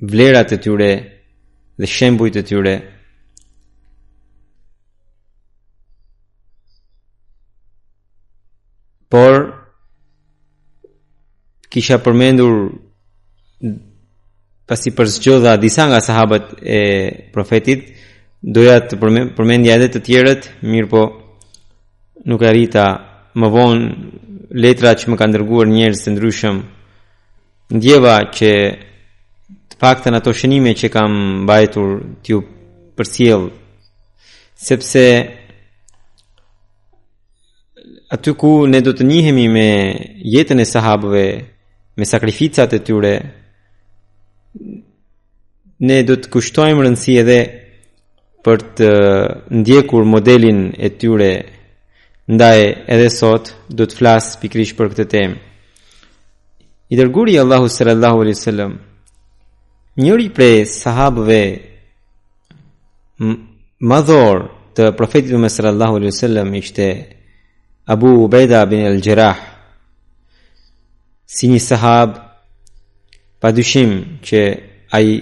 vlerat e tyre dhe shembujt e tyre por kisha përmendur pasi përzgjodha disa nga sahabët e profetit doja të përmendja edhe të tjerët mirëpo nuk arrita më vonë letra që më kanë dërguar njerëz të ndryshëm Ndjeva që të paktën ato shënime që kam mbajtur t'ju përcjell sepse aty ku ne do të njihemi me jetën e sahabëve, me sakrificat e tyre, ne do të kushtojmë rëndësi edhe për të ndjekur modelin e tyre ndaj edhe sot do të flas pikërisht për këtë temë i dërguari i Allahut sallallahu alaihi wasallam njëri prej sahabëve madhorë të profetit Muhammed sallallahu alaihi wasallam ishte Abu Ubaida bin al-Jarrah si një sahab Pa dyshim që ai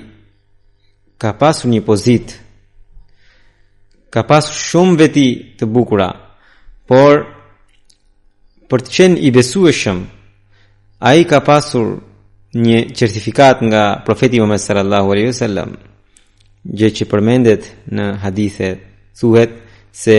ka pasur një pozitë, ka pasur shumë veti të bukura, por për të qenë i besueshëm, ai ka pasur një certifikatë nga profeti Muhammed sallallahu alaihi wasallam, gjë që përmendet në hadithe, thuhet se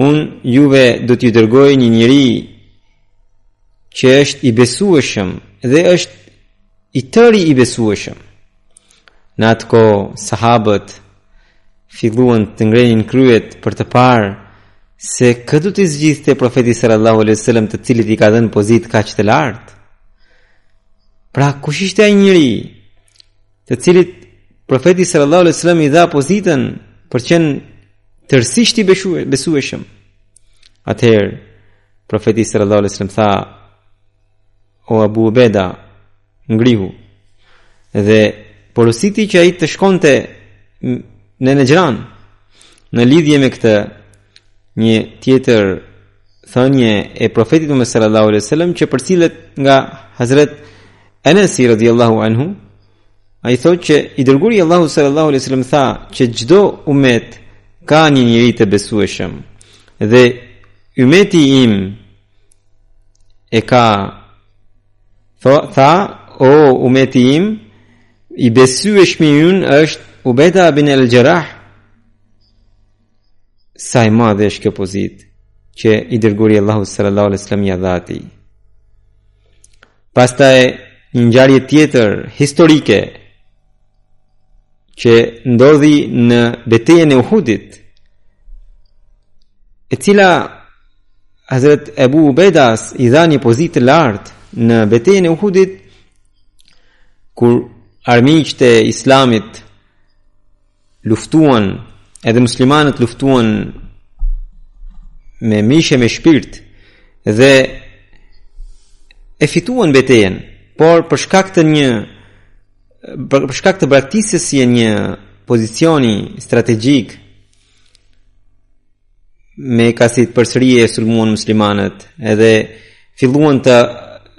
Unë juve do t'ju dërgoj një njeri që është i besueshëm dhe është i tëri i besueshëm. Në atë kohë sahabët filluan të ngrenin kryet për të parë se kë do të zgjidhte profeti sallallahu alaihi wasallam të cilit i ka dhënë pozitë kaq të lartë. Pra, kush ishte ai njeri? të cilit profeti sallallahu alaihi wasallam i dha pozitën për qenë tërësisht i besueshëm. Atëherë profeti sallallahu alaihi wasallam tha o Abu Ubeda ngrihu dhe porositi që ai të shkonte në Nexhran në lidhje me këtë një tjetër thënie e profetit Muhammed sallallahu alaihi wasallam që përcillet nga Hazrat Anas radhiyallahu anhu ai thotë që i dërguari i Allahut sallallahu alaihi wasallam tha që çdo umet ka një njeri të besueshëm dhe umeti im e ka, tha o umeti im i besueshmi ynë është Ubeda bin al-Jarrah sa e madhe është kjo pozitë që i dërguri i Allahut sallallahu alaihi wasallam ia dha atij. Pastaj një ngjarje tjetër historike që ndodhi në betejën e Uhudit, e cila Hazrat Abu Ubaidas i dha një pozitë të lartë në betejën e Uhudit kur armiqtë e Islamit luftuan edhe muslimanët luftuan me mish e me shpirt dhe e fituan betejën por për shkak të një për shkak të braktisjes së një pozicioni strategjik mekasit përsëri e sulmuan muslimanët edhe filluan ta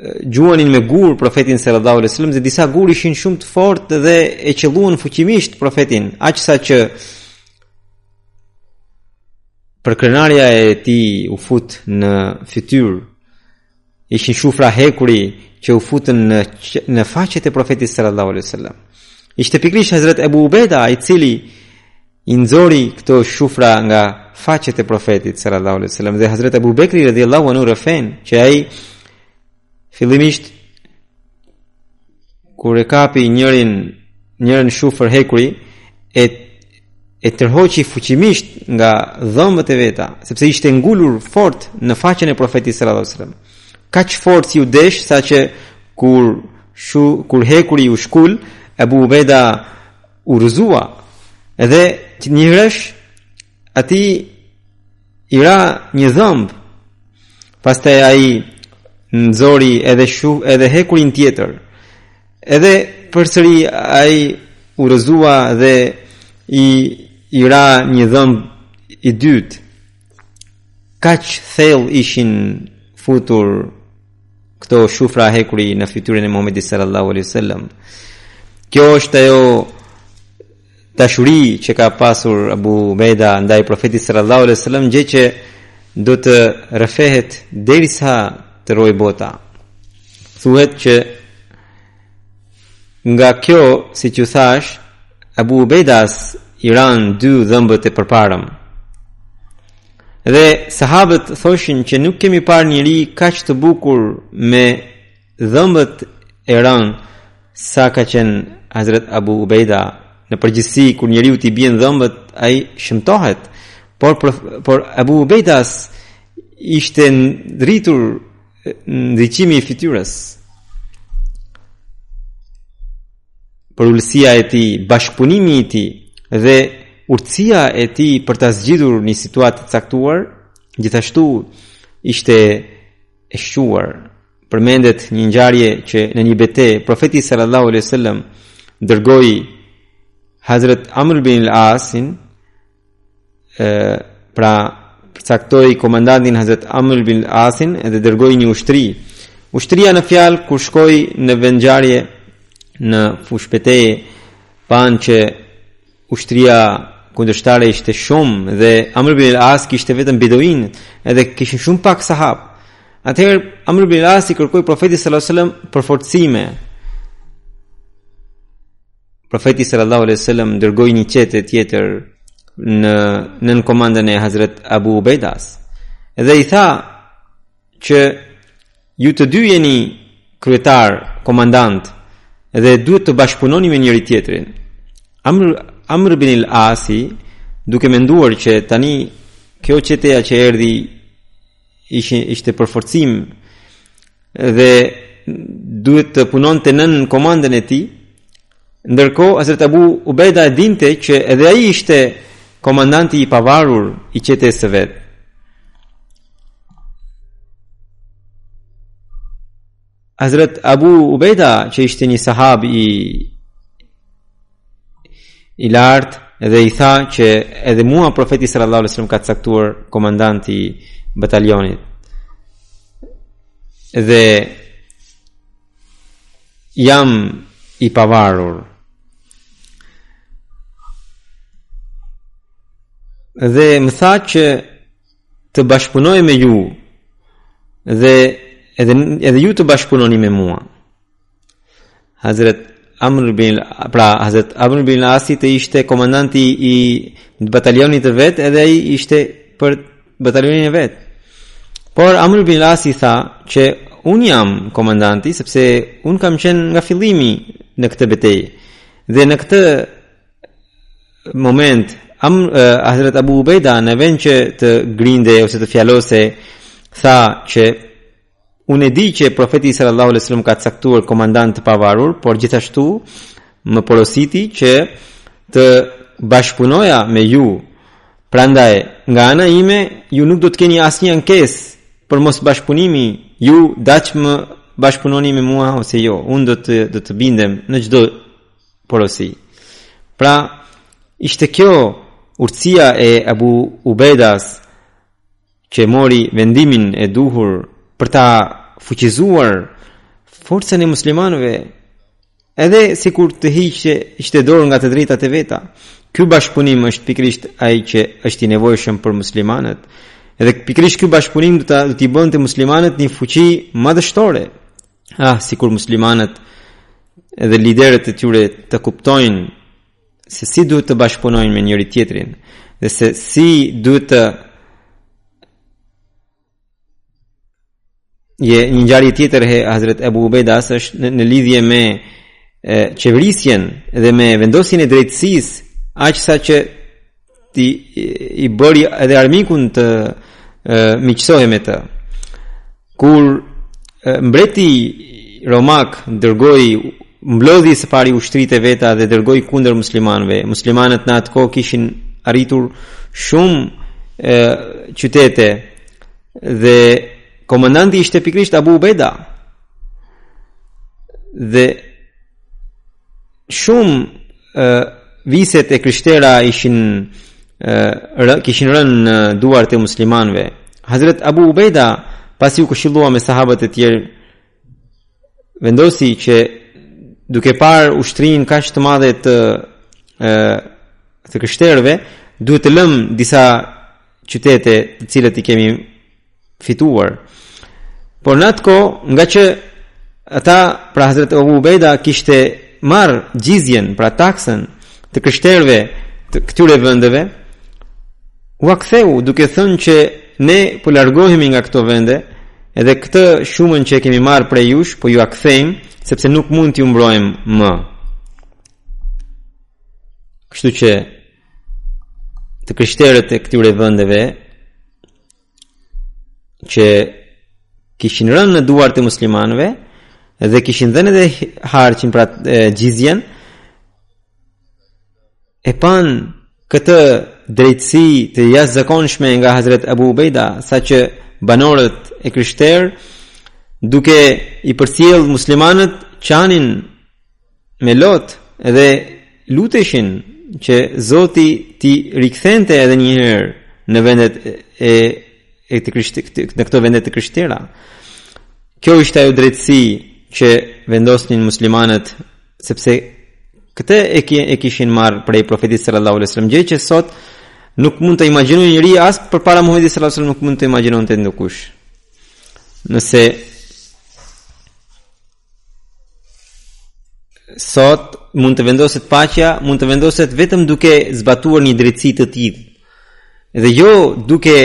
gjuanin me gurë profetin sallallahu alaihi wasallam dhe disa gurë ishin shumë të fortë dhe e qëlluan fuqimisht profetin aq saqë përkrenarja e tij u fut në fytyrë Ishin shufra hekuri që u futën në në faqet e profetit sallallahu alaihi wasallam. Ishte pikërisht Hazrat Abu Ubaida i cili i nxori këto shufra nga faqet e profetit sallallahu alaihi wasallam dhe Hazrat Abu Bekri radhiyallahu anhu rrëfen që ai fillimisht kur e kapi njërën njërën shufër hekuri e e tërhoqi fuqimisht nga dhëmbët e veta, sepse ishte ngulur fort në faqen e profetit sallallahu alaihi wasallam. Kaq forcë iu desh saqë kur shu kur hekuri u shkul, Abu Ubaida u rrëzua dhe njëherësh atij i ra një dhëmb. Pastaj ai nxori edhe shu edhe hekurin tjetër. Edhe përsëri ai u rrëzua dhe i i ra një dhëmb i dytë. Kaq thellë ishin futur këto shufra hekuri në fytyrën e Muhamedit sallallahu alaihi wasallam. Kjo është ajo dashuri që ka pasur Abu Ubaida ndaj Profetit sallallahu alaihi wasallam, gjë që do të rrëfehet derisa të rrojë bota. Thuhet që nga kjo, siç ju thashë, Abu Ubaidas i ranë dy dhëmbët e përparëm. Dhe sahabët thoshin që nuk kemi parë njeri kaq të bukur me Dhëmbët e rënë sa ka qenë Hazret Abu Ubejda, në përgjithësi kur njeriu t'i bien dhëmbët, ai shëmtohet. Por por Abu Ubejdas ishte ndritur ndriçimi i fytyrës. Përulësia e tij, bashkëpunimi i tij dhe urtësia e tij për ta zgjidhur një situatë të caktuar, gjithashtu ishte e shquar. përmendet një ngjarje që në një bete profeti sallallahu alaihi wasallam dërgoi Hazrat Amr bin al-Asin pra përcaktoi komandantin Hazrat Amr bin al-Asin dhe dërgoi një ushtri. Ushtria në fjalë kur shkoi në vendngjarje në fushëbetejë panë që Ushtria kundërshtare ishte shumë dhe Amr bin al-As kishte vetëm beduinë, edhe kishin shumë pak sahabë. Atëherë Amr bin al-As i kërkoi profetit sallallahu alajhi wasallam përforcime. Profeti sallallahu alajhi wasallam dërgoi një çete tjetër në nën komandën e Hazrat Abu Ubaidas. Dhe i tha që ju të dy jeni kryetar, komandant dhe duhet të bashkëpunoni me njëri tjetrin. Amr Amr bin al-Asi duke menduar që tani kjo çeteja që erdhi ishte ishte përforcim dhe duhet të punonte nën komandën e tij, Ndërkohë Hazrat Abu Ubejda e dinte që edhe ai ishte komandanti i pavarur i çetes së vet. Hazrat Abu Ubejda që ishte një sahab i i lartë dhe i tha që edhe mua profeti sallallahu alajhi wasallam ka caktuar komandanti i batalionit. Dhe jam i pavarur dhe më tha që të bashkëpunoj me ju dhe edhe edhe ju të bashkëpunoni me mua. Hazrat Amr bin pra Hazrat Amr bin al-Asi të ishte komandanti i batalionit të vet edhe ai ishte për batalionin e vet. Por Amr bin al-As i tha që unë jam komandanti sepse unë kam qenë nga fillimi në këtë betejë. Dhe në këtë moment Am uh, Hazrat Abu Ubaida në vend që të grinde ose të fjalose tha që Unë e di që profeti sallallahu alaihi wasallam më ka caktuar komandant të pavarur, por gjithashtu më porositi që të bashkëpunoja me ju. Prandaj, nga ana ime, ju nuk do të keni asnjë ankesë për mosbashkëpunimi. Ju daç më bashkëpunoni me mua ose jo. Unë do të bindem në çdo porosi. Pra, ishte kjo urtësia e Abu Ubedas që mori vendimin e duhur për ta fuqizuar forcën e muslimanëve edhe sikur të hiq hiqte dorë nga të drejtat e veta. Ky bashkëpunim është pikërisht ai që është i nevojshëm për muslimanët. Edhe pikërisht ky bashkëpunim do t'i bënte muslimanët një fuqi madhështore. Ah, sikur muslimanët edhe liderët e tyre të kuptojnë se si duhet të bashkëpunojnë me njëri-tjetrin dhe se si duhet të je një ngjarje tjetër e Hazrat Abu Ubedas është në, në lidhje me qeverisjen dhe me vendosjen e drejtësisë aq saqë ti i bëri edhe armikun të miqësohej me të. Kur mbreti romak dërgoi mblodhi së pari ushtritë e veta dhe dërgoi kundër muslimanëve. Muslimanët në atë kohë kishin arritur shumë e, qytete dhe komandanti ishte pikërisht Abu Ubeda. Dhe Shumë e, viset e krishtera ishin e, rë, kishin rënë në duart e muslimanëve. Hazrat Abu Ubaida pasi u këshillua me sahabët e tjerë vendosi që duke parë ushtrinë kaq të madhe të e, të krishterëve, duhet të lëmë disa qytete të cilat i kemi fituar. Por në atë kohë, ngaqë ata, pra Hazret Abu Ubejda, kishte marrë gjizjen, pra taksën, të krishterëve të këtyre vëndeve, ua ktheu duke thënë që ne po largohemi nga këto vende, edhe këtë shumën që e kemi marrë prej jush, po jua kthejmë, sepse nuk mund t'ju mbrojmë më. Kështu që të krishterët e këtyre vëndeve që kishin rënë në duart e muslimanëve dhe kishin dhënë edhe haraçin pra gjizjen e panë këtë drejtësi të jashtëzakonshme nga Hazrat Abu Ubaida saqë banorët e krishterë duke i përcjellë muslimanët qanin me lot dhe luteshin që Zoti t'i rikthente edhe një herë në vendet e e të krishtë në këto vende të krishtera. Kjo ishte ajo drejtësi që vendosnin muslimanët sepse këtë e, ki, e kishin marrë prej profetit sallallahu alajhi wasallam gjë që sot nuk mund të imagjinojë njeri as përpara Muhamedit sallallahu alajhi wasallam nuk mund të imagjinonte ndokush. Nëse Sot mund të vendoset paqja, mund të vendoset vetëm duke zbatuar një drejtësi të tillë. Dhe jo duke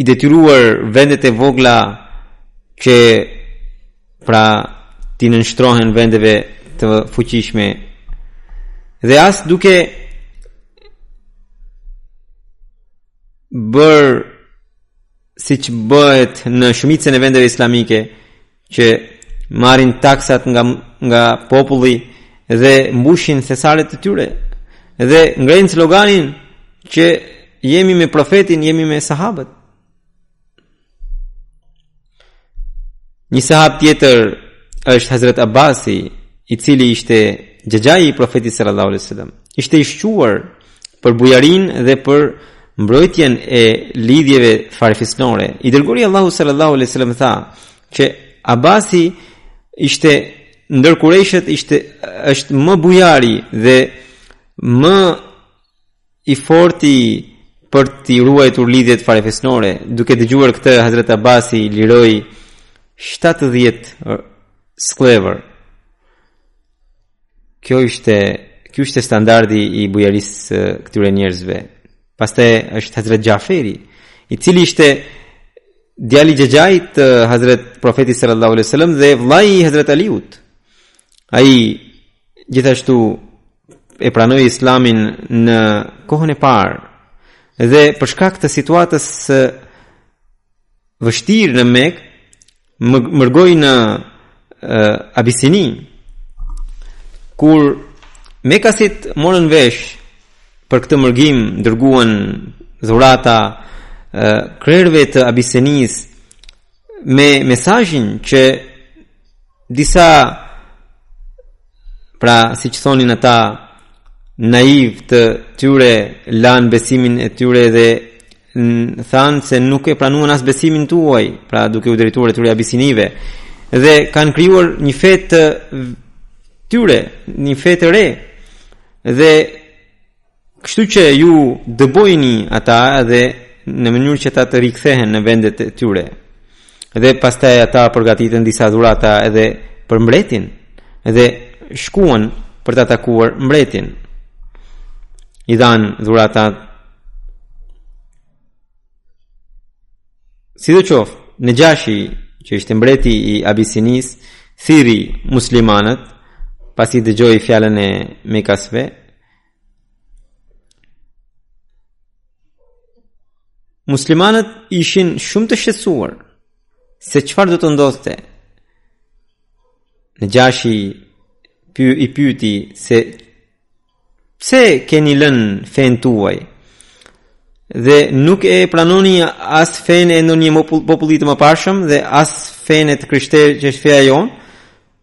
i detyruar vendet e vogla që pra t'i nënshtrohen vendeve të fuqishme dhe as duke bërë siç bëhet në shumicën e vendeve islamike që marrin taksat nga nga populli dhe mbushin thesaret e tyre dhe ngrenë sloganin që jemi me profetin, jemi me sahabët. Një sahab tjetër është Hazret Abasi, i cili ishte xhaxhai i profetit sallallahu alaihi wasallam. Ishte i shquar për bujarinë dhe për mbrojtjen e lidhjeve farefisnore. I dërguari i Allahut sallallahu alaihi wasallam tha që Abasi ishte ndër kurejshët ishte është më bujari dhe më i forti për t'i ruajtur lidhjet farefisnore, duke dëgjuar këtë Hazrat Abasi liroi 70 skllevër. Kjo ishte ky ishte standardi i bujarisë së këtyre njerëzve. Pastaj është Hazrat Xhaferi, i cili ishte djali i xhaxhait të Hazrat Profetit sallallahu alaihi wasallam dhe vëllai i Hazrat Aliut. Ai Gjithashtu e pranoi Islamin në kohën e parë dhe për shkak të situatës së vështirë në Mekë, mërgoi në uh, Abisini. Kur mekasit morën vesh për këtë mërgim dërguan dhurata krerëve të Abisinisë me mesazhin që Disa pra siç thonin ata naivë të tyre lanë besimin e tyre dhe thanë se nuk e pranuan as besimin tuaj, pra duke u drejtuar atyre abisinive dhe kanë krijuar një fe të tyre, një fe të re dhe Kështu që ju dëbojini ata dhe në mënyrë që ata të rikthehen në vendet e tyre. Dhe pastaj ata përgatitën disa dhurata edhe për mbretin dhe shkuan për ta takuar mbretin. I dhanë dhurata. Sidoqoftë, Negjashi që ishte mbreti i Abisinisë, thirri muslimanët, pasi dëgjoi fjalën e mekasve, Muslimanët ishin shumë të shqetësuar se çfarë do të ndodhte. Negjashi py i pyeti se pse keni lënë fenë tuaj dhe nuk e pranoni as fenë e ndonjë populli të mëparshëm dhe as fenë e të krishterëve që është feja jonë.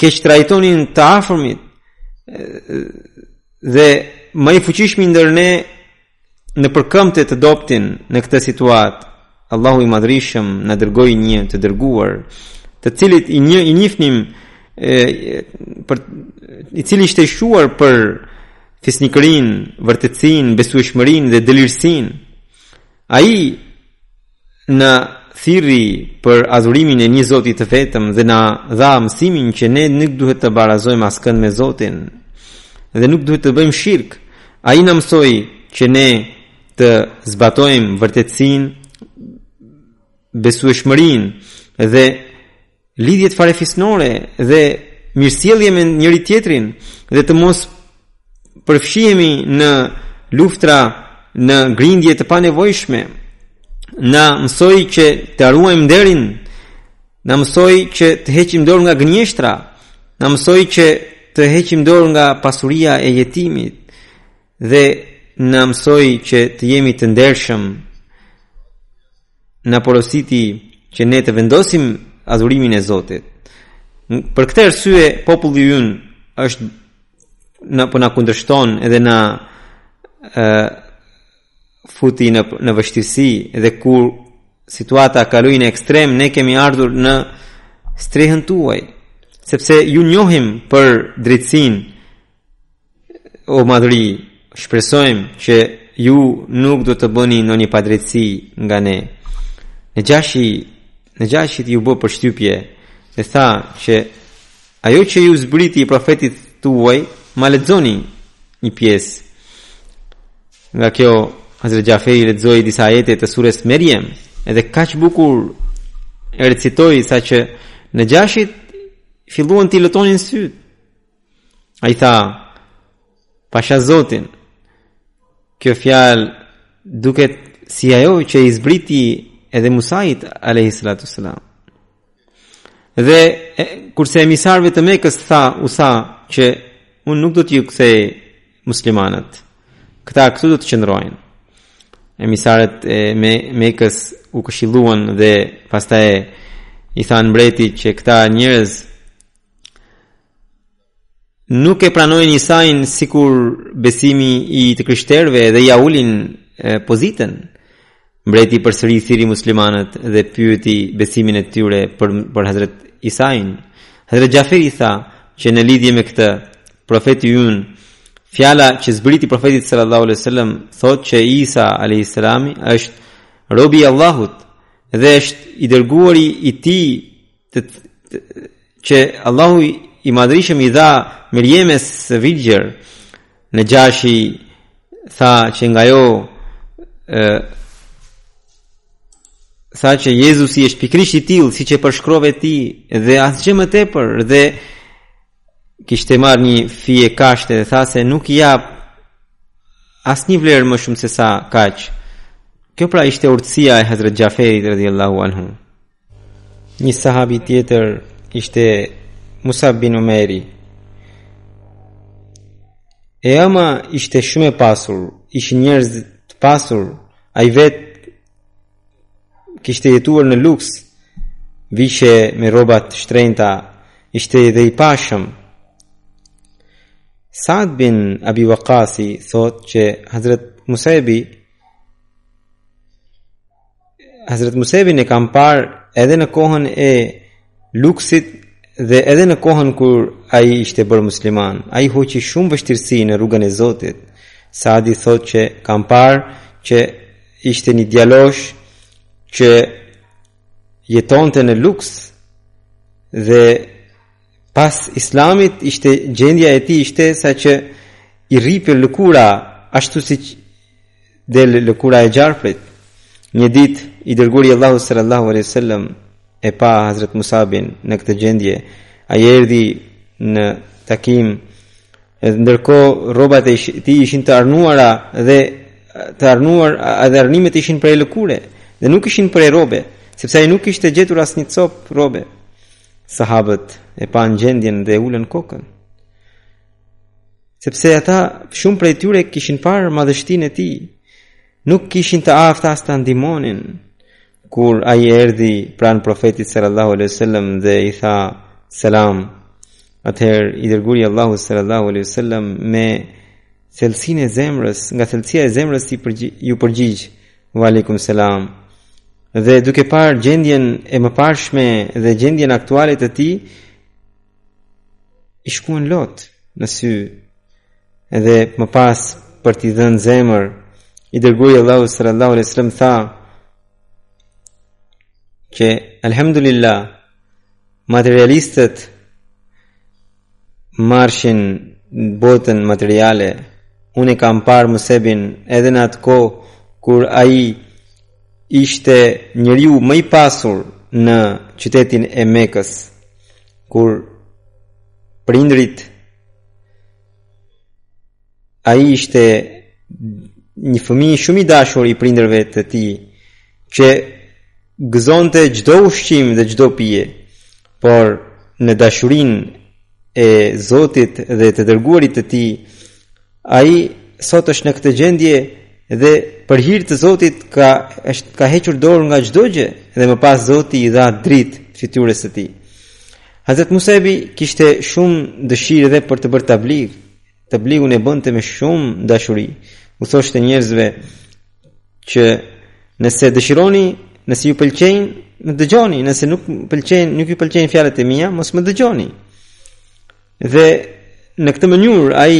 Keqtrajtonin të afërmit dhe më i fuqishmi ndër ne nëpërkëmbte të dobëtin në këtë situatë. Allahu i madhërishëm na dërgoi një të dërguar, të cilit i një i njihnim e, për, i cili ishte shquar për fisnikërinë, vërtetësinë, besueshmërinë dhe dëlirësinë. Ai na thirri për adhurimin e një Zoti të vetëm dhe na dha mësimin që ne nuk duhet të barazojmë askënd me Zotin dhe nuk duhet të bëjmë shirk. Ai na mësoi që ne të zbatojmë vërtetësinë, besueshmërinë dhe lidhjet farefisnore dhe mirësjellje me njëri-tjetrin dhe të mos përfshihemi në luftra në grindje të panevojshme na mësoi që të ruajmë nderin na mësoi që të heqim dorë nga gënjeshtra na mësoi që të heqim dorë nga pasuria e jetimit Dhe na mësoi që të jemi të ndershëm. Na porositi që ne të vendosim adhurimin e Zotit. Për këtë arsye populli ynë është na po na kundërshton edhe na futi në në vështirësi dhe kur situata kaloi në ekstrem ne kemi ardhur në strehën tuaj sepse ju njohim për drejtësinë O madhëri, shpresojmë që ju nuk do të bëni ndonjë padrejtësi nga ne. Nexhashi, Nexhashit iu bë përshtypje, dhe tha që ajo që i zbriti profetit tuaj, ma lexoni një pjesë. Nga kjo, Hazret Xhaferi lexoi disa ajete të sures Merjem, edhe kaq bukur e recitoi saqë Nexhashit filluan t'i lotonin sytë. Ai tha, pasha zotin, kjo fjalë duket si ajo që i zbriti edhe Musait, alejhis salatu uesselam. Dhe e, kurse emisarëve të Mekës tha, u tha që unë nuk do t'jua kthej muslimanët, këta këtu do të qëndrojnë. Emisarët e me, Mekës u këshiluan dhe pastaj i thanë mbretit që këta njerëz nuk e pranojnë Isain sikur besimi i të krishterëve dhe ia ulin pozitën. Mbreti përsëri i thirri muslimanët dhe pyeti besimin e tyre për për Hazrat Isain. Hazrat Xhaferi tha që në lidhje me këtë profeti ynë fjala që zbriti profetit sallallahu alaihi wasallam thotë që Isa alaihi salami është robi i Allahut dhe është i dërguari i tij të, të, që Allahu i madhërishëm i dha Merjemes së virgjër. Nexhashi tha që nga ajo e, tha që Jezusi është pikërisht i tillë siç e përshkrove ti dhe asgjë më tepër dhe kishte marrë një fije kashte dhe tha se nuk i jap asnjë vlerë më shumë sesa kaq. Kjo pra ishte urtësia e Hazrat Xhaferit radhiyallahu anhu. Një sahabi tjetër ishte Musab bin Umeri. E ëma ishte shumë e pasur, ishin njerëz të pasur, ai vetë kishte jetuar në luks, vishej me rroba të shtrenjta, ishte edhe i pashëm. Saad bin Abi Waqasi thotë që Hazrat Musabi Hazret Musebin e kam parë edhe në kohën e luksit dhe edhe në kohën kur ai ishte bërë musliman. Ai hoqi shumë vështirësi në rrugën e Zotit. Saadi thotë që kam parë që ishte një djalosh që jetonte në luks dhe pas islamit ishte gjendja e tij ishte saqë i rripej lëkura ashtu siç del lëkura e gjarprit. Një ditë i dërguari i Allahut sallallahu alaihi wasallam e pa Hazrat Musabin në këtë gjendje. Ai erdhi në takim edhe ndërkohë rrobat e tij ishin të arnuara dhe të arnuara edhe arnimet ishin prej lëkure dhe nuk ishin prej rrobe, sepse ai nuk kishte gjetur asnjë copë rrobe. Sahabët e panë gjendjen dhe ulën kokën. Sepse ata shumë prej tyre kishin parë madhështinë e tij, nuk ishin të aftë as ta ndihmonin. Kur ai erdhi pranë profetit sallallahu alaihi wasallam dhe i tha selam, atëherë i dërguari i Allahut sallallahu alaihi wasallam me thellësinë e zemrës, nga thellësia e zemrës i përgjigj, iu përgjigj, "Wa alaikum salam." Dhe duke parë gjendjen e mëparshme dhe gjendjen aktuale të tij, i shkuan lot në sy edhe më pas për t'i dhënë zemër i dërguari i Allahut sallallahu alaihi wasallam tha që alhamdulillah materialistët marrshin botën materiale unë e kam parë Musebin edhe në atë kohë kur ai ishte njeriu më i pasur në qytetin e Mekës kur prindërit ai ishte një fëmijë shumë i dashur i prindërve të tij që gëzonte çdo ushqim dhe çdo pije por në dashurinë e Zotit dhe të dërguarit të tij Ai sot është në këtë gjendje dhe për hir të Zotit ka është ka hequr dorë nga çdo gjë dhe më pas Zoti i dha dritë fytyrës së tij. Hazrat Musebi kishte shumë dëshirë dhe për të bërë tablig. Tabligun e bënte me shumë dashuri. U thoshte njerëzve që nëse dëshironi, nëse ju pëlqejnë, më dëgjoni, nëse nuk pëlqejnë, nuk ju pëlqejnë fjalët e mia, mos më dëgjoni. Dhe në këtë mënyrë ai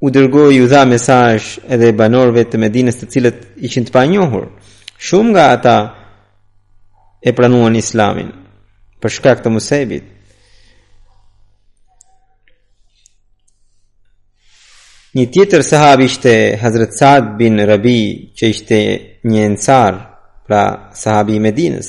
u dërgoi u dha mesazh edhe banorëve të Medinës, të cilët ishin të panjohur. Shumë nga ata e pranuan Islamin për shkak të Musebit. Një tjetër sahab ishte Hazrat Saad bin Rabi, që ishte një ensar, pra sahabi i Medinës.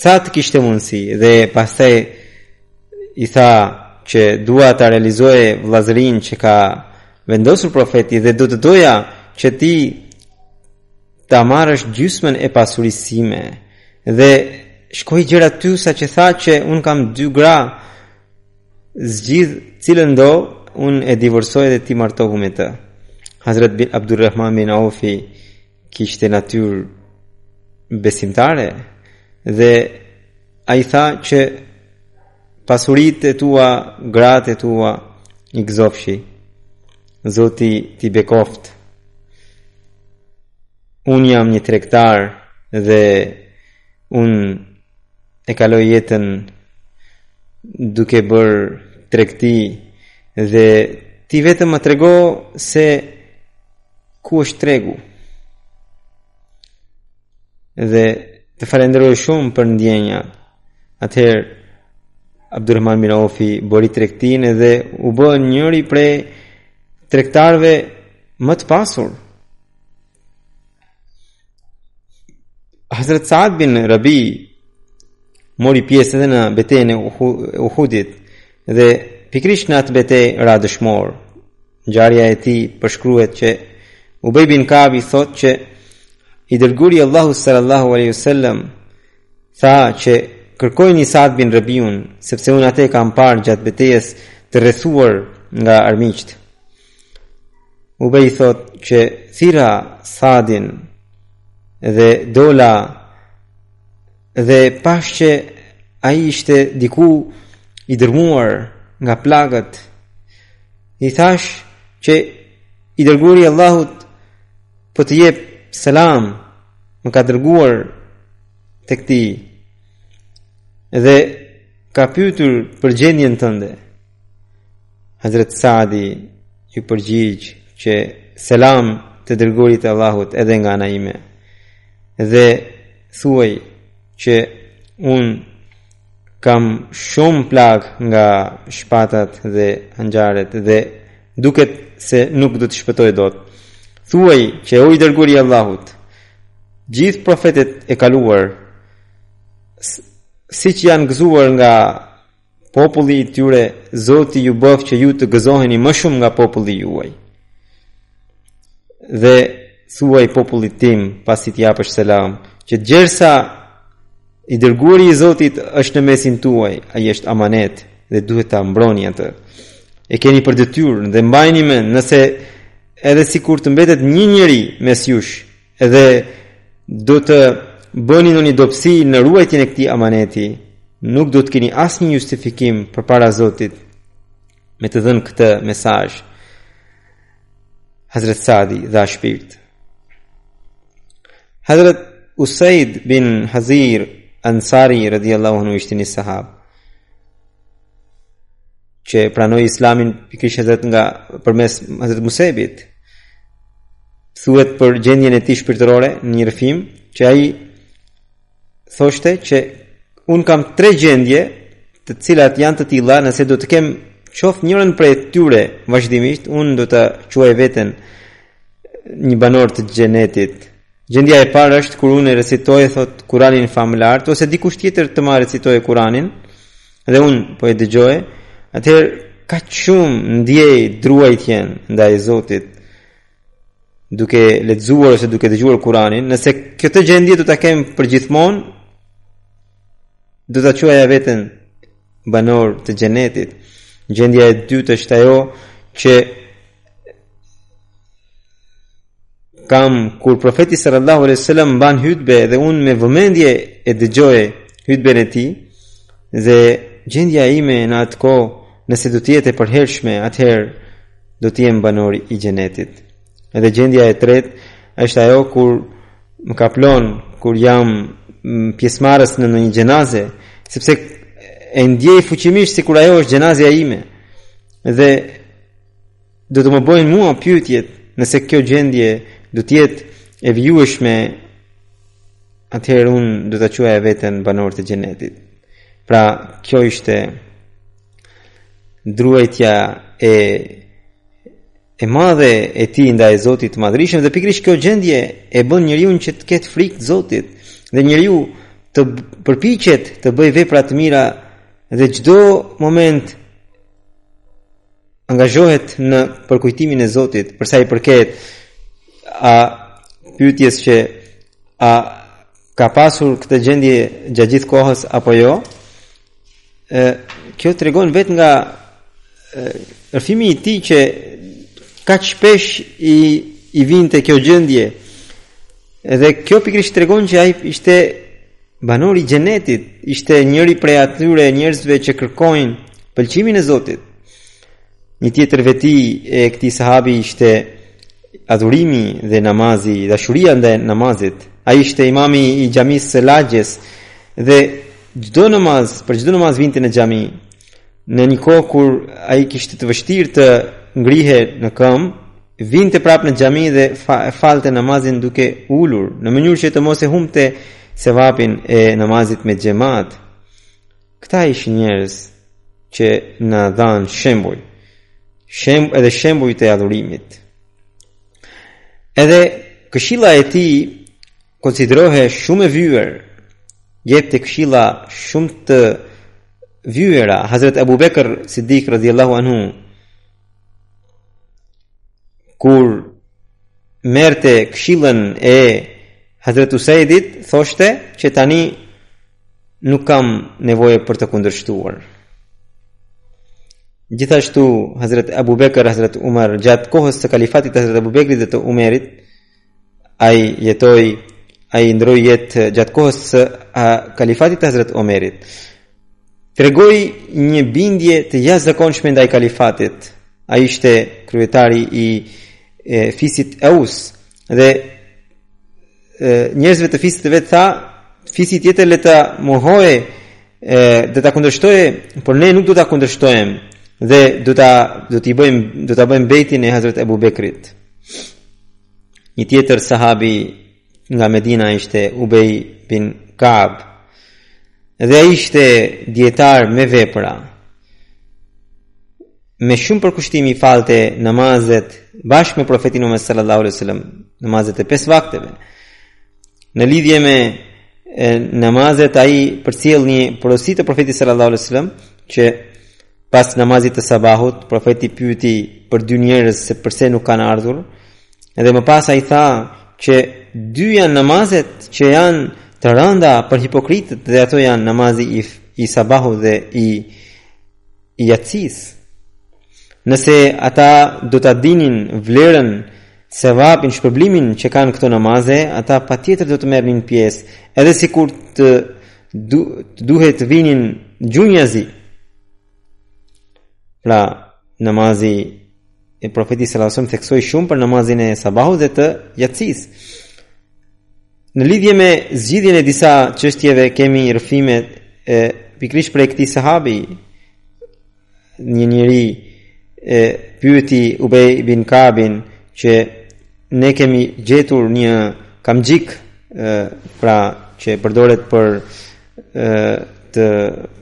sa të kishte mundësi dhe pastaj i tha që dua ta realizoj vëllazërinë që ka vendosur profeti dhe do të doja që ti ta marrësh gjysmën e pasurisë sime dhe shkoi gjer aty saqë tha që unë kam dy gra zgjidh cilën do unë e divorcoj dhe ti martohu me të Hazrat Abdurrahman bin Aufi kishte natyrë besimtare dhe ai tha që pasuritë e tua, gratë e tua i gëzofsh. Zoti t'i bekoftë. Unë jam një tregtar dhe unë e kaloj jetën duke bërë tregti dhe ti vetëm më trego se ku është tregu dhe të falenderoj shumë për ndjenjat atëherë Abdurrahman bin Aufi bëri tregtinë dhe u bë njëri prej tregtarëve më të pasur Hazret Saad bin Rabi mori pjesë edhe në betejën e Uhudit dhe pikërisht në atë betejë ra dëshmor. Ngjarja e tij përshkruhet që Ubej bin Kabi thotë që i dërguari i Allahut sallallahu alaihi wasallam tha që kërkojeni Saad bin Rabiun sepse unë atë e kam parë gjatë betejës të rrethuar nga armiqtë. Ubej thotë që thirra Saadin dhe dola Dhe pashë që ai ishte diku i dërmuar nga plagët, i thashë që i dërguari i Allahut po të jep selam, më ka dërguar tek ti, dhe ka pyetur për gjendjen tënde. Hazret Saadi iu përgjigj që selam të dërguarit të Allahut edhe nga ana ime dhe thuaj që unë kam shumë plagë nga shpatat dhe hanxharet dhe duket se nuk do të shpëtoj dot thuaj që o i dërguari i Allahut gjithë profetët e kaluar siç janë gëzuar nga Populli i tyre, Zoti ju bëftë që ju të gëzoheni më shumë nga populli juaj. Dhe thuaj popullit tim, pasi t'i japësh selam, që gjersa i dërguari i Zotit është në mesin tuaj, ai është amanet dhe duhet ta mbroni atë. E keni për detyrë dhe mbajini mend, nëse edhe sikur të mbetet një njeri mes jush, Edhe do të bëni ndonjë dobësi në ruajtjen e këtij amaneti, nuk do të keni asnjë justifikim përpara Zotit me të dhënë këtë mesazh. Hazret Sadi dha shpirt. Hazret Usaid bin Hazir Ansari radiallahu anhu ishte një sahabë. që pranoi Islamin pikërisht Hazret nga përmes Hazrat Musebit. Thuhet për gjendjen e tij shpirtërore në një rrëfim që ai thoshte që unë kam tre gjendje të cilat janë të tilla nëse do të kem qoftë njërën prej tyre vazhdimisht unë do ta quaj veten një banor të xhenetit Gjendja e parë është kur unë e recitoj thotë Kur'anin famëlartë ose dikush tjetër të ma recitojë Kur'anin dhe unë po e dëgjoj, atëherë kaq shumë ndjej druajtjen ndaj Zotit duke lexuar ose duke dëgjuar Kur'anin, nëse këtë gjendje do ta kem përgjithmonë Do ta quaja veten banor të xhenetit. Gjendja e dytë është ajo që kam kur profeti sallallahu alaihi wasallam mban hutbe dhe unë me vëmendje e dëgjoj hutben e tij dhe gjendja ime në atë kohë nëse do të jetë e përhershme atëherë do të jem banor i xhenetit Edhe gjendja e tretë është ajo kur më kaplon kur jam pjesëmarrës në ndonjë xhenaze, sepse e ndjej fuqimisht sikur ajo është xhenazja ime. Dhe do të më bëjnë mua pyetjet nëse kjo gjendje do të jetë e vijueshme atëherë unë do ta quaja veten banor të xhenetit. Pra, kjo ishte druajtja e e madhe e tij ndaj Zotit të Madhërishëm dhe pikërisht kjo gjendje e bën njeriun që të ketë frikë Zotit dhe njeriu të përpiqet të bëjë vepra të mira dhe çdo moment angazhohet në përkujtimin e Zotit për sa i përket a pyetjes që a ka pasur këtë gjendje gjatë gjithë kohës apo jo E, kjo tregon vetë nga rrëfimi i tij që kaq shpesh i, i vinte kjo gjendje edhe kjo pikërisht tregon që ai ishte banor i xhenetit ishte njëri prej atyre njerëzve që kërkojnë pëlqimin e Zotit një tjetër veti e këtij sahabi ishte adhurimi dhe namazi dashuria ndaj namazit ai ishte imami i xhamisë së lagjes dhe Çdo namaz, për çdo namaz vinte në xhami. Në një kohë kur ai kishte të vështirë të ngrihej në këmbë, vinte prap në xhami dhe fa, falte namazin duke ulur, në mënyrë që të mos e humbte sevapin e namazit me xhamat. Këta ishin njerëz që na dhanë shembuj. Shem edhe shembuj të adhurimit. Edhe këshilla e tij Konsiderohe shumë e vyer, jepte këshilla shumë të vyera, Hazret Abu Bekr Siddiq radiallahu anhu, kur merrte këshillën e Hazret Usaidit, thoshte që tani nuk kam nevoje për të kundërshtuar. Gjithashtu, Hazret Abu Bekr, Hazret Umar, gjatë kohës së kalifatit të Hazret Abu Bekrit dhe të Umerit, Ai jetoi, ai ndërroi jetë gjatë kohës së kalifatit të Hazrat Omerit. Tregoi një bindje të jashtëzakonshme ndaj kalifatit. Ai ishte kryetari i e, fisit Aus dhe e, njerëzve të fisit të vet tha, fisi tjetër le ta mohojë dhe ta kundërshtojë, por ne nuk do ta kundërshtojmë dhe do ta do t'i bëjmë do ta bëjmë bejtin e Hazrat Abu Bekrit. Një tjetër sahabi nga Medina ishte Ubej bin Kaab. Dhe ai ishte dietar me vepra. Me shumë përkushtim i falte namazet bashkë me profetin Muhammed sallallahu alaihi wasallam, namazet e pesë vakteve. Në lidhje me namazet ai përcjell një porosi të profetit sallallahu alaihi wasallam që Pas namazit të sabahut, profeti pyeti për dy njerëz se përse nuk kanë ardhur, dhe më pas ai tha që dy janë namazet që janë të rënda për hipokritët dhe ato janë namazi i, i sabahut dhe i i jacisë. Nëse ata do ta dinin vlerën sevapin shpërblimin që kanë këto namaze, ata patjetër do të merrnin pjesë, edhe sikur të du, duhej të vinin gjunjazi pra namazi e profeti sallam theksoi shumë për namazin e sabahut dhe të jacisë në lidhje me zgjidhjen e disa çështjeve kemi rrëfime e pikërisht prej këtij sahabi një njeri e pyeti Ubej bin Kabin që ne kemi gjetur një kamxhik pra që përdoret për e, të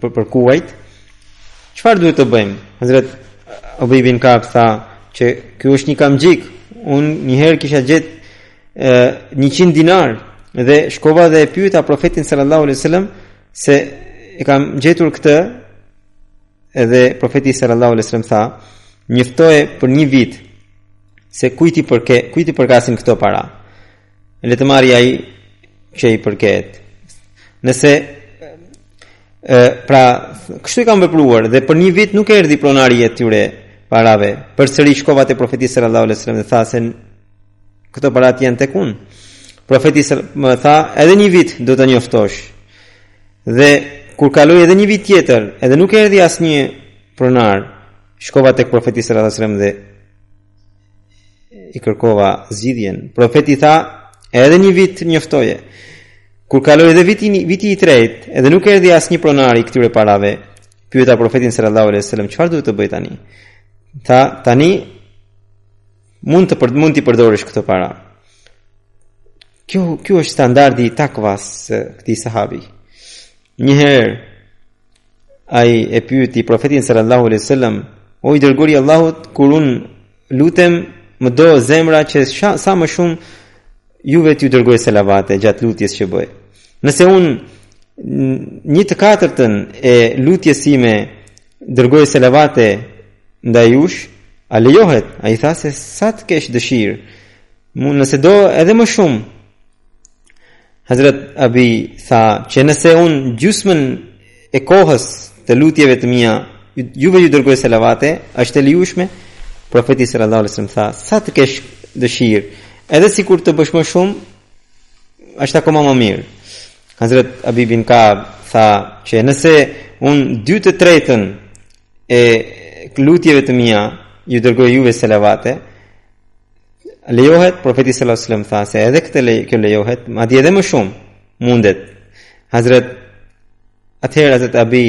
për, për kuajt çfarë duhet të bëjmë Hazret Ubej bin Kab tha që kjo është një kamxhik unë njëherë kisha gjetë 100 dinar dhe shkova dhe e pyeta profetin sallallahu alaihi wasallam se e kam gjetur këtë Edhe profeti sallallahu alaihi wasallam tha, njoftoje për një vit se kujt i përke, kujt i përkasin këto para. Le t'i marrë ai që i përket. Nëse e, pra kështu i kam vepruar dhe për një vit nuk erdhi pronari i atyre parave. Përsëri shkova te profeti sallallahu alaihi wasallam dhe thashë se këto para janë tek unë. Profeti më tha, edhe një vit do ta njoftosh. Dhe kur kaloi edhe një vit tjetër, edhe nuk erdhi asnjë pronar, shkova tek profeti sallallahu alajhi wasallam dhe i kërkova zgjidhjen. Profeti tha, edhe një vit njoftoje. Kur kaloi edhe viti viti i tretë, edhe nuk erdhi asnjë pronar i këtyre parave, pyeta profetin sallallahu alajhi wasallam, çfarë duhet të bëj tani? Tha, tani Mund të për, mund t'i përdorësh këto para. Kjo kjo është standardi i takvas së këtij sahabi. Një herë ai e pyeti profetin sallallahu alaihi wasallam, "O i dërguari i Allahut, kur un lutem, më do zemra që sha, sa më shumë juve t'ju dërgoj selavate gjatë lutjes që bëj. Nëse un një të katërtën e lutjes sime dërgoj selavate ndaj jush, a lejohet? Ai tha se sa të kesh dëshirë, nëse do edhe më shumë, Hazret Abi tha që nëse unë gjysmën e kohës të lutjeve të mia, juve ju dërgoj selavate, është e lejushme, profeti sallallahu alaihi wasallam tha, sa të kesh dëshirë, edhe sikur të bësh më shumë, është akoma më mirë. Hazret Abi bin Kab tha që nëse un dy të tretën e lutjeve të mia ju dërgoj juve selavate, lejohet profeti sallallahu alajhi wasallam tha se edhe këtë le, kjo lejohet, madje edhe më shumë mundet. Hazret Atëherë Hazrat Abi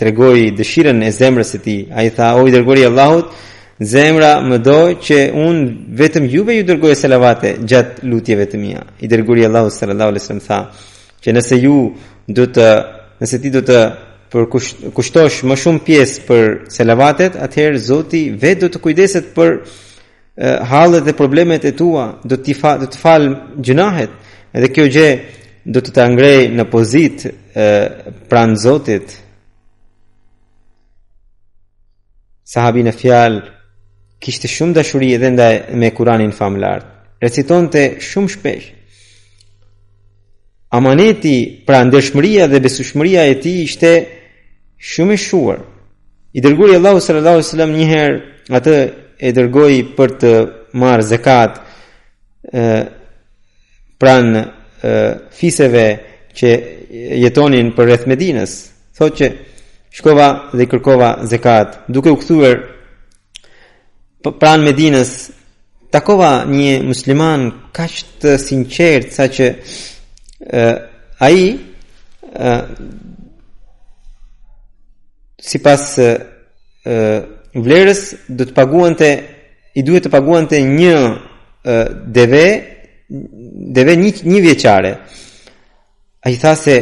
tregoi dëshirën e zemrës së tij. Ai tha: "O i dërguari i Allahut, zemra më do që un vetëm juve ju dërgoj selavate gjatë lutjeve të mia." I dërguari i Allahut sallallahu alaihi wasallam tha: "Që nëse ju do të, nëse ti do të përkushtosh më shumë pjesë për selavatet, atëherë Zoti vetë do të kujdeset për hallet dhe problemet e tua do të fa, do të fal gjynahet dhe kjo gjë do të të ngrejë në pozitë pranë Zotit sahabi në fjalë kishte shumë dashuri edhe ndaj me Kur'anin famëlartë recitonte shumë shpesh Amaneti, pra ndershmëria dhe besueshmëria e tij ishte shumë e shquar. I dërguari Allahut sallallahu alaihi wasallam një herë atë e dërgoi për të marrë zekatë pranë fiseve që jetonin përreth Medinës. Thotë që shkova dhe kërkova zekatë, duke u kthyer Pranë Medinës takova një musliman kaq të sinqertë saqë ai sipas vlerës do të paguante i duhet të paguante një deve deve një, një vjeçare Ai tha se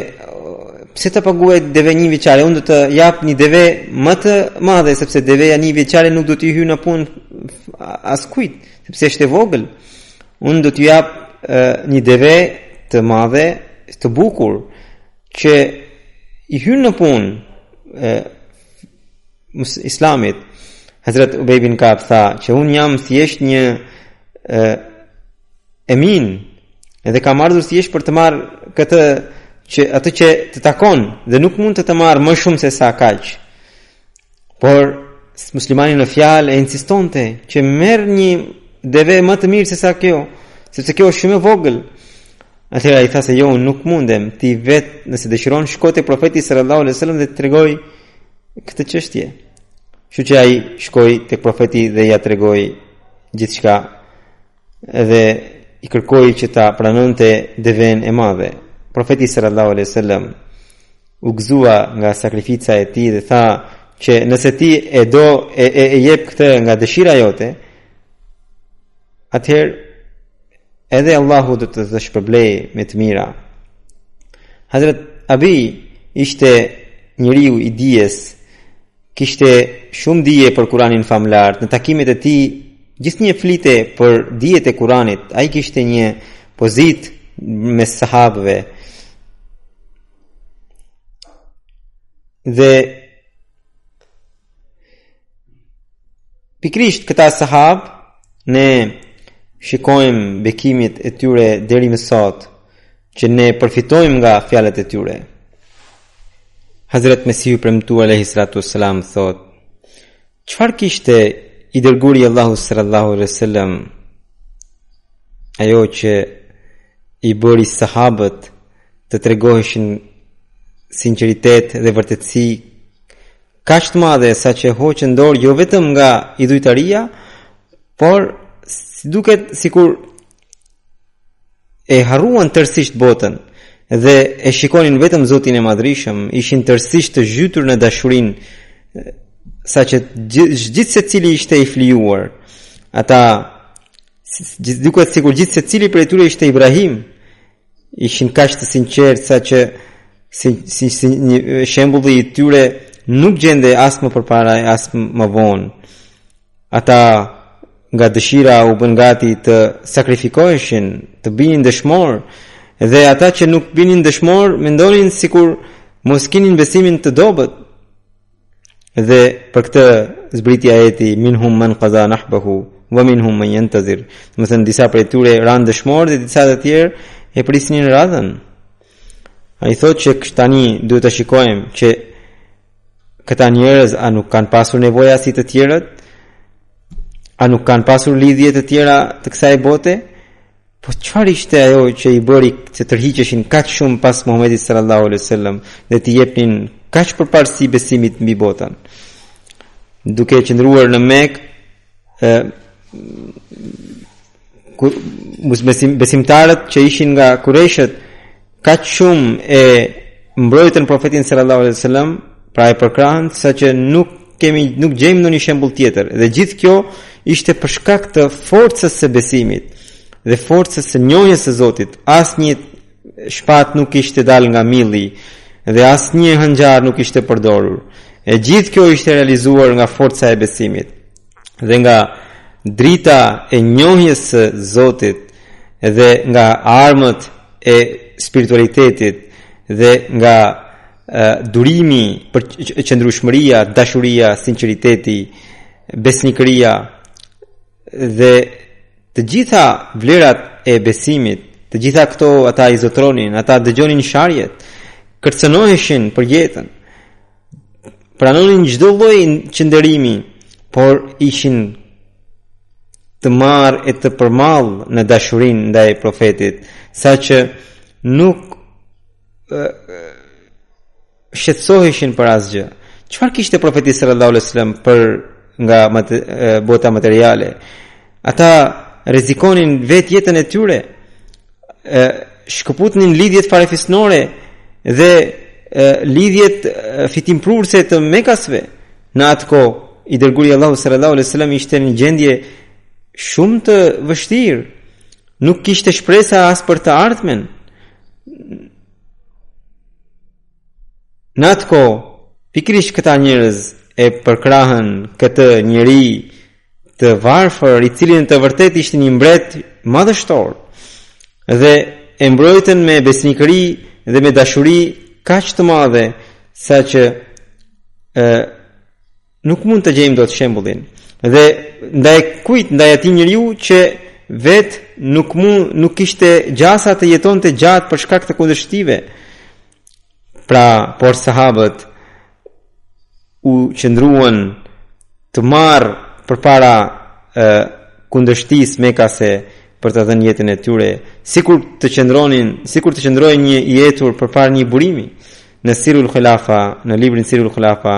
pse të paguaj deve një vjeçare, unë do të jap një deve më të madhe sepse deveja një vjeçare nuk do t'i hyjë në punë askujt, sepse është e vogël. Unë do t'ju jap një deve të madhe, të bukur që i hyn në punë Islamit. Hazrat Ubay bin Ka'b tha që unë jam thjesht një e, Emin, edhe kam ardhur thjesht për të marrë këtë që atë që të takon dhe nuk mund të të marr më shumë se sa kaq. Por muslimani në fjalë e insistonte që merr një deve më të mirë se sa kjo, sepse kjo është shumë e vogël. Atëherë i tha se jo, nuk mundem, ti vetë nëse dëshiron shko te profeti sallallahu alaihi wasallam dhe tregoja këtë çështje. Kështu që ai shkoi te profeti dhe ia tregoi gjithçka dhe i kërkoi që ta pranonte devenë e madhe. Profeti sallallahu alaihi wasallam u gëzua nga sakrifica e tij dhe tha që nëse ti e do e, e, e jep këtë nga dëshira jote, atëherë edhe Allahu do të të shpërblejë me të mira. Hazrat Abi ishte njeriu i dijes Kishte shumë dije për Kur'anin famëlartë. Në takimet e tij gjithnjë fliste për dijet e Kur'anit. Ai kishte një pozitë mes sahabëve. Dhe pikërisht këta sahabë ne shikojmë bekimet e tyre deri më sot. që ne përfitojmë nga fjalët e tyre. Hazret Mesihu premtuar alejhi salatu wasallam thotë: Çfarë kishte i dërguari i Allahut sallallahu alaihi wasallam? Ajo që i bëri sahabët të tregoheshin me sinqeritet dhe vërtetësi kaq të madhe saqë hoqën dorë jo vetëm nga idhujtaria, por si duket sikur e harruan tërësisht botën dhe e shikonin vetëm Zotin e Madhërishëm, ishin tërësisht të zhytur në dashurinë, saqë gjithsecili ishte i flijuar, ata, duket sikur gjithsecili prej tyre ishte Ibrahim, ishin kaq të sinqertë, saqë si, si, si një shembulli i tyre nuk gjende as më përpara e as më vonë. Ata nga dëshira u bënë gati të sakrifikoheshin, të binin dëshmorë, dhe ata që nuk binin dëshmorë mendonin sikur mos kinin besimin të dobët. Dhe për këtë zbriti ajeti minhum man qada nahbahu wa minhum man yantazir. Domethënë disa prej tyre ranë dëshmorë dhe disa të tjerë e prisnin radhën. Ai thotë që tani duhet të shikojmë që Këta njerëz a nuk kanë pasur nevoja si të tjerët? A nuk kanë pasur lidhje të tjera të kësaj bote? Po çfarë ishte ajo që i bëri të tërhiqeshin kaq shumë pas Muhamedit sallallahu alaihi wasallam dhe t'i jepnin kaq përparësi besimit mbi botën? Duke qëndruar në Mekë, mosbesim besimtarët që ishin nga kurejshët kaq shumë e mbrojtën profetin sallallahu alaihi wasallam pra e përkrahën saqë nuk kemi nuk gjejmë ndonjë shembull tjetër dhe gjithë kjo ishte për shkak të forcës së besimit dhe forcës së njohjes së Zotit asnjë shpatë nuk ishte dalë nga milli dhe asnjë hanxhar nuk ishte përdorur e gjithë kjo ishte realizuar nga forca e besimit dhe nga drita e njohjes së Zotit dhe nga armët e spiritualitetit dhe nga durimi për qëndrueshmëria, dashuria, sinqeriteti, besnikëria dhe të gjitha vlerat e besimit, të gjitha këto ata i zotëronin, ata dëgjonin sharjet, kërcënoheshin për jetën. pranonin çdo lloj çnderimi, por ishin të marrë e të përmallë në dashurinë ndaj profetit, saqë nuk shqetësoheshin për asgjë. Çfarë kishte profeti sallallahu alajhi wasallam për nga mat bota materiale? Ata rrezikonin vetë jetën e tyre e, shkëputnin lidhjet farefisnore dhe e, lidhjet fitim prurëse të mekasve në atë kohë i dërguari i Allahut sallallahu alaihi wasallam ishte në gjendje shumë të vështirë nuk kishte shpresa as për të ardhmen në atë kohë pikërisht këta njerëz e përkrahën këtë njeri të varfër, i cili në të vërtetë ishte një mbret madhështor dhe e mbrojtën me besnikëri dhe me dashuri kaq të madhe saqë ë nuk mund të gjejmë dot shembullin. Dhe ndaj kujt ndaj atij njeriu që vetë nuk mund nuk kishte gjasa të jetonte gjatë për shkak të kundërshtive. Pra, por sahabët u qëndruan të marrë përpara e, kundërshtisë mekase për të dhënë jetën e tyre, sikur të qëndronin, sikur të qëndrojë një i etur përpara një burimi, në Sirrul Khilafa, në librin Sirrul Khilafa,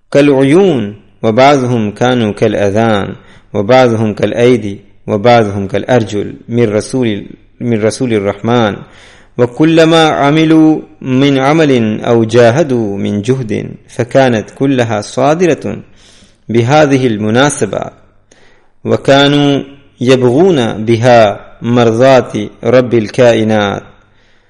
كالعيون وبعضهم كانوا كالأذان وبعضهم كالأيدي وبعضهم كالأرجل من رسول من رسول الرحمن وكلما عملوا من عمل أو جاهدوا من جهد فكانت كلها صادرة بهذه المناسبة وكانوا jebëgune biha mërzati rabbil kainat,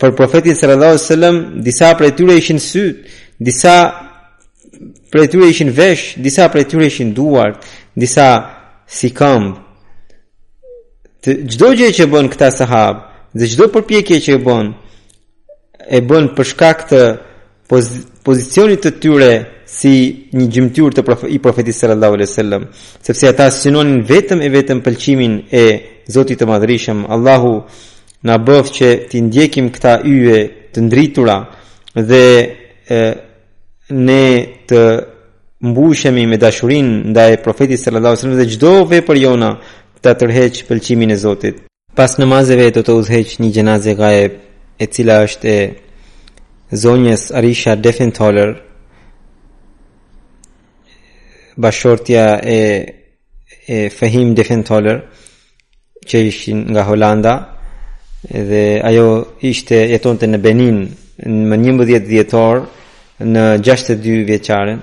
Për profetin sallallahu alaihi wasallam, disa prej tyre ishin sytë, disa prej tyre ishin veshë, disa prej tyre ishin duart, disa si këmbë. Çdo gjë që bënë këta sahabë, dhe çdo përpjekje që e bënë, e bënë për shkak të pozicionit të tyre si një gjymtyrë të prof, i profetit sallallahu alaihi wasallam sepse ata synonin vetëm e vetëm pëlqimin e Zotit të Madhërishëm Allahu na bëftë që t'i ndjekim këta yje të ndritura dhe e, ne të mbushemi me dashurinë ndaj profetit sallallahu alaihi wasallam dhe çdo vepër e jona ta tërheqë pëlqimin e Zotit Pas namazeve do të udhëheq një gjenaze gaib, e cila është e zonjës Arisha Defenthaler, bashkëshortja e, e Fahim Defenthaler, që ishin nga Holanda, dhe ajo ishte jetonte në Benin më 11 dhjetor në 62 vjeçaren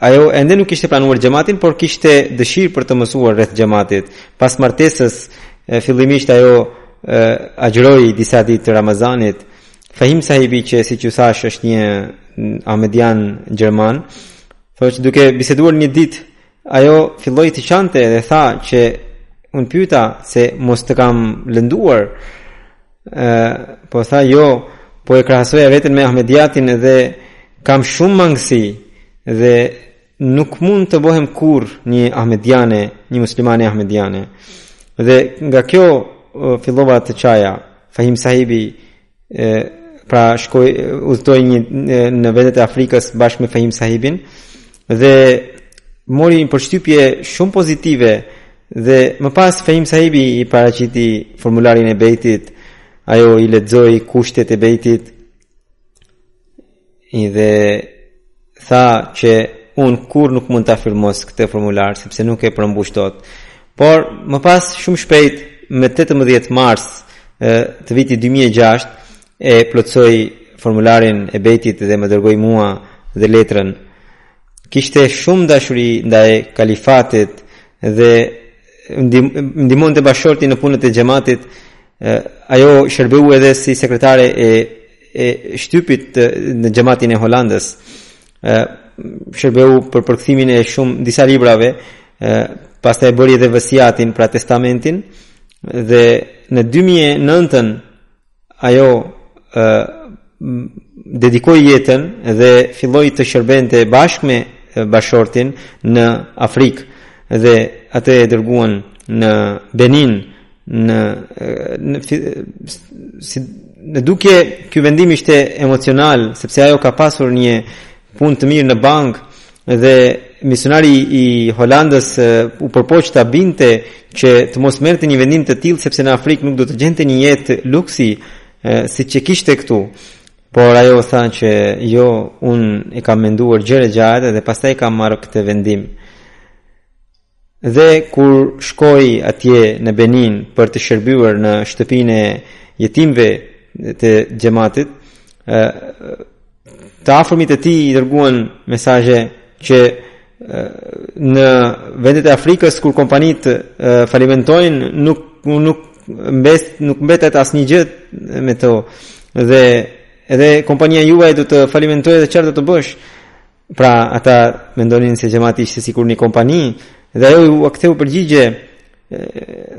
ajo ende nuk kishte pranuar xhamatin, por kishte dëshirë për të mësuar rreth xhamatit. Pas martesës, fillimisht ajo agjëroi disa ditë të Ramazanit. Fahim Sahibi që siç ju thashë është një Ahmedian gjerman, thotë që duke biseduar një ditë Ajo filloi të qante dhe tha që unë pyeta se mos të kam lënduar. ë po tha jo, po e krahasoja veten me Ahmediatin dhe kam shumë mangësi dhe nuk mund të bëhem kurrë një Ahmediane, një muslimane Ahmediane. Dhe nga kjo fillova të qaja, Fahim Sahibi E, pra shkoi udhëtoi një në vendet e Afrikës bashkë me Fahim Sahibin dhe mori një përshtypje shumë pozitive dhe më pas Fahim Sahibi i paraqiti formularin e Bejtit, ajo i lexoi kushtet e Bejtit I dhe tha që unë kurrë nuk mund ta firmos këtë formular, sepse nuk e përmbush dot. Por, më pas shumë shpejt, me 18 mars të vitit 2006, e plotësoi formularin e Bejtit dhe më dërgoi mua dhe letrën. Kishte shumë dashuri ndaj kalifatit dhe ndihmonte bashkëshortin në punët e xhematit, ajo shërbeu edhe si sekretare e e shtypit në xhematin e Holandës. ë shërbeu për përkthimin e shumë disa librave, ë pastaj bëri edhe vesiatin, pra testamentin dhe në 2009-ën ajo ë dedikoi jetën dhe filloi të shërbente bashkë me bashkëshortin në Afrikë dhe atë e dërguan në Benin në në si në dukje ky vendim ishte emocional sepse ajo ka pasur një punë të mirë në bankë dhe misionari i Holandës u përpoq ta bindte që të mos merrte një vendim të tillë sepse në Afrikë nuk do të gjente një jetë luksi siç e kishte këtu. Por ajo tha që jo, unë e kam menduar gjerë e gjatë dhe pastaj kam marrë këtë vendim. Dhe kur shkoi atje në Benin për të shërbyer në shtëpinë e jetimëve të xhematit, të afërmit e tij i dërguan mesazhe që në vendet e Afrikës kur kompanitë falimentojnë nuk nuk mbes nuk mbetet asnjë gjë me to dhe edhe kompania juaj do të falimentojë dhe çfarë do të bësh Pra ata mendonin se xhemati ishte sikur një kompani dhe ajo ua ktheu përgjigje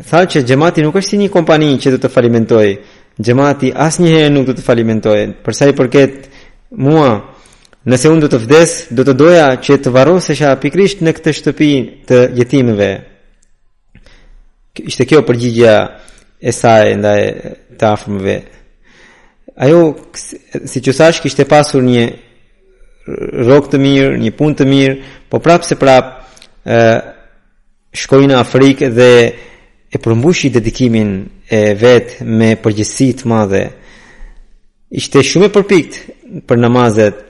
tha që xhemati nuk është si një kompani që do të falimentojë. Xhemati asnjëherë nuk do të falimentojë. Për sa i përket mua, nëse unë do të vdes, do të doja që të varrosesha pikërisht në këtë shtëpi të jetimëve. Ishte kjo përgjigja e saj ndaj të afërmve. Ajo siç u thashë kishte pasur një rrogë të mirë, një punë të mirë, po prapëseprapë ë shkoi në Afrikë dhe e përmbushi dedikimin e vet me përgjegjësi të madhe. Ishte shumë e përpikt për namazet.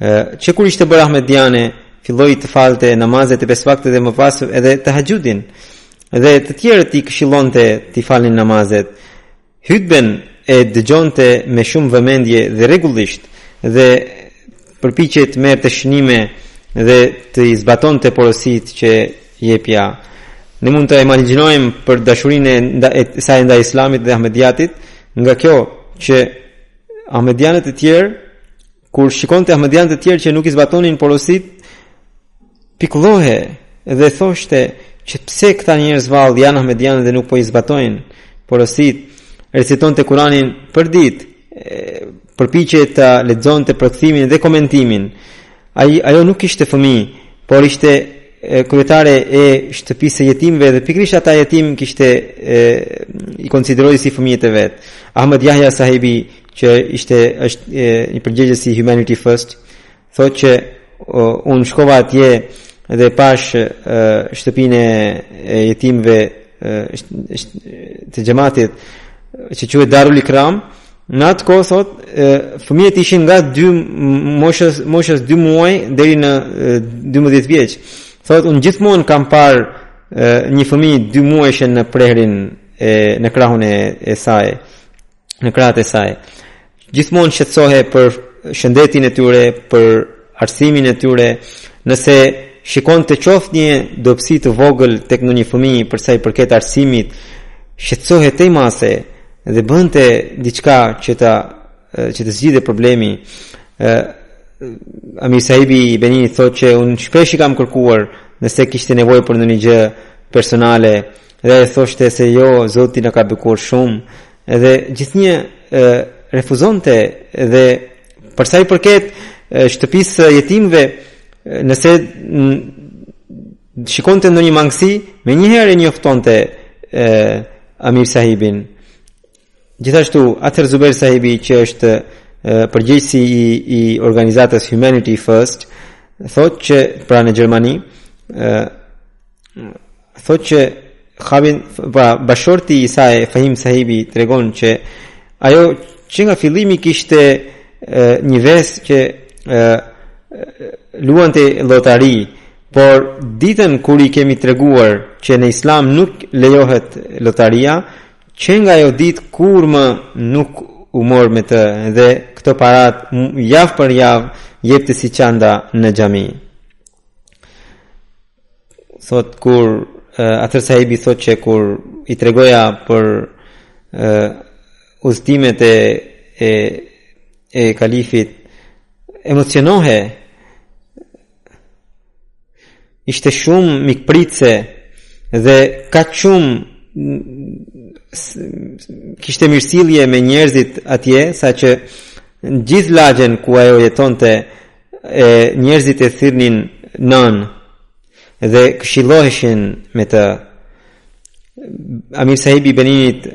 Që kur ishte bërë ahmediane, filloi të falte namazet e pesë vakte dhe më pas edhe tehexhudin. Dhe të tjerët i këshillonte t'i falin namazet. Hytben e dëgjonte me shumë vëmendje dhe rregullisht dhe përpiqej të merrte shënime dhe t'i zbatonte porositë që jepja. Ne mund të imagjinojmë për dashurinë e nda, saj ndaj Islamit dhe Ahmediatit, nga kjo që ahmedianët e tjerë kur shikonte ahmedianët e tjerë që nuk i zbatonin porositë, pikëllohej dhe thoshte që pse këta njerëz vallë janë ahmedianë dhe nuk po i zbatojnë porositë, recitonte Kur'anin për ditë, përpiqej të lexonte përkthimin dhe komentimin. Ai ajo nuk kishte fëmijë, por ishte kryetare e shtëpisë së jetimëve dhe pikërisht ata jetimë kishte e, i konsideroi si fëmijët e vet. Ahmed Yahya Sahibi, që ishte është e, një përgjegjës i Humanity First, thotë që unë shkova atje dhe pashë e, shtëpinë e jetimëve e, të xhamatit që quhet Darul Ikram, Në atë kohë thotë, fëmijët ishin nga 2 moshës moshës 2 muaj deri në 12 vjeç. Thotë unë gjithmonë kam parë një fëmijë 2 muajshe në prehrin e në krahun e, e saj, në krahët e saj. Gjithmonë shqetësohej për shëndetin e tyre, për arsimin e tyre nëse shikonte qoftë një dobësi të vogël tek ndonjë fëmijë për sa i përket arsimit shqetësohej tej mase dhe bënte diçka që ta që të zgjidhej problemi ë Amir Sahibi i Beninit thotë që unë shpesh i kam kërkuar nëse kishte nevojë për ndonjë gjë personale dhe ajo thoshte se jo Zoti na ka bekuar shumë edhe gjithnjë refuzonte dhe Për sa i përket shtëpisë së jetimëve, nëse shikonte ndonjë mangësi, menjëherë njoftonte e Amir sahibin. Gjithashtu, Ather Zubair sahibi që është përgjegjësi i i organizatës Humanity First, thotë që pra në Gjermani, Thotë që Khabin, pra bashkëshorti i saj Fahim Sahibi tregon që ajo që nga fillimi kishte e, një ves që e, luante lotari, por ditën kur i kemi treguar që në Islam nuk lejohet lotaria, që nga ajo ditë kurrë më nuk u mor me të dhe këto parat javë për javë jepte si çanda në xhami. thotë kur Athër Sahibi thotë që kur i tregoja për udhëzimet e, e, e kalifit emocionohej ishte shumë mikpritëse dhe kaq shumë kishte mirësjellje me njerëzit atje saqë në gjithë lagjen ku ajo jetonte e njerëzit e thirrnin nënë dhe këshilloheshin me të Amir Sahibi i Beninit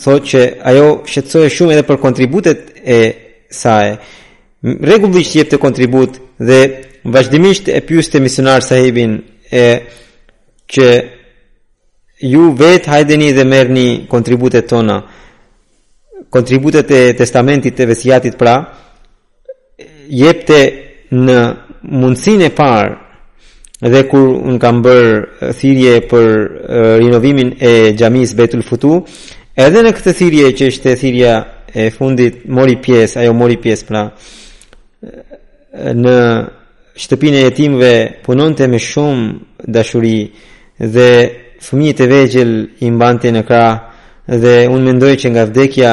thotë që ajo shqetësohej shumë edhe për kontributet e saj rregullisht jepte kontribut dhe vazhdimisht e pyeste misionar Sahibin e që ju vetë hajdeni dhe merrni kontributet tona kontributet e testamentit të vasijatit pra jepte në mundësinë e parë dhe kur unë kam bërë thirrje për rinovimin e xhamisë Betul Futuh, edhe në këtë thirrje që është thirrja e fundit mori pjesë, ajo mori pjesë pra në shtëpinë e jetimëve punonte me shumë dashuri dhe fëmijët e vegjël i mbante në krah dhe unë mendoj që nga vdekja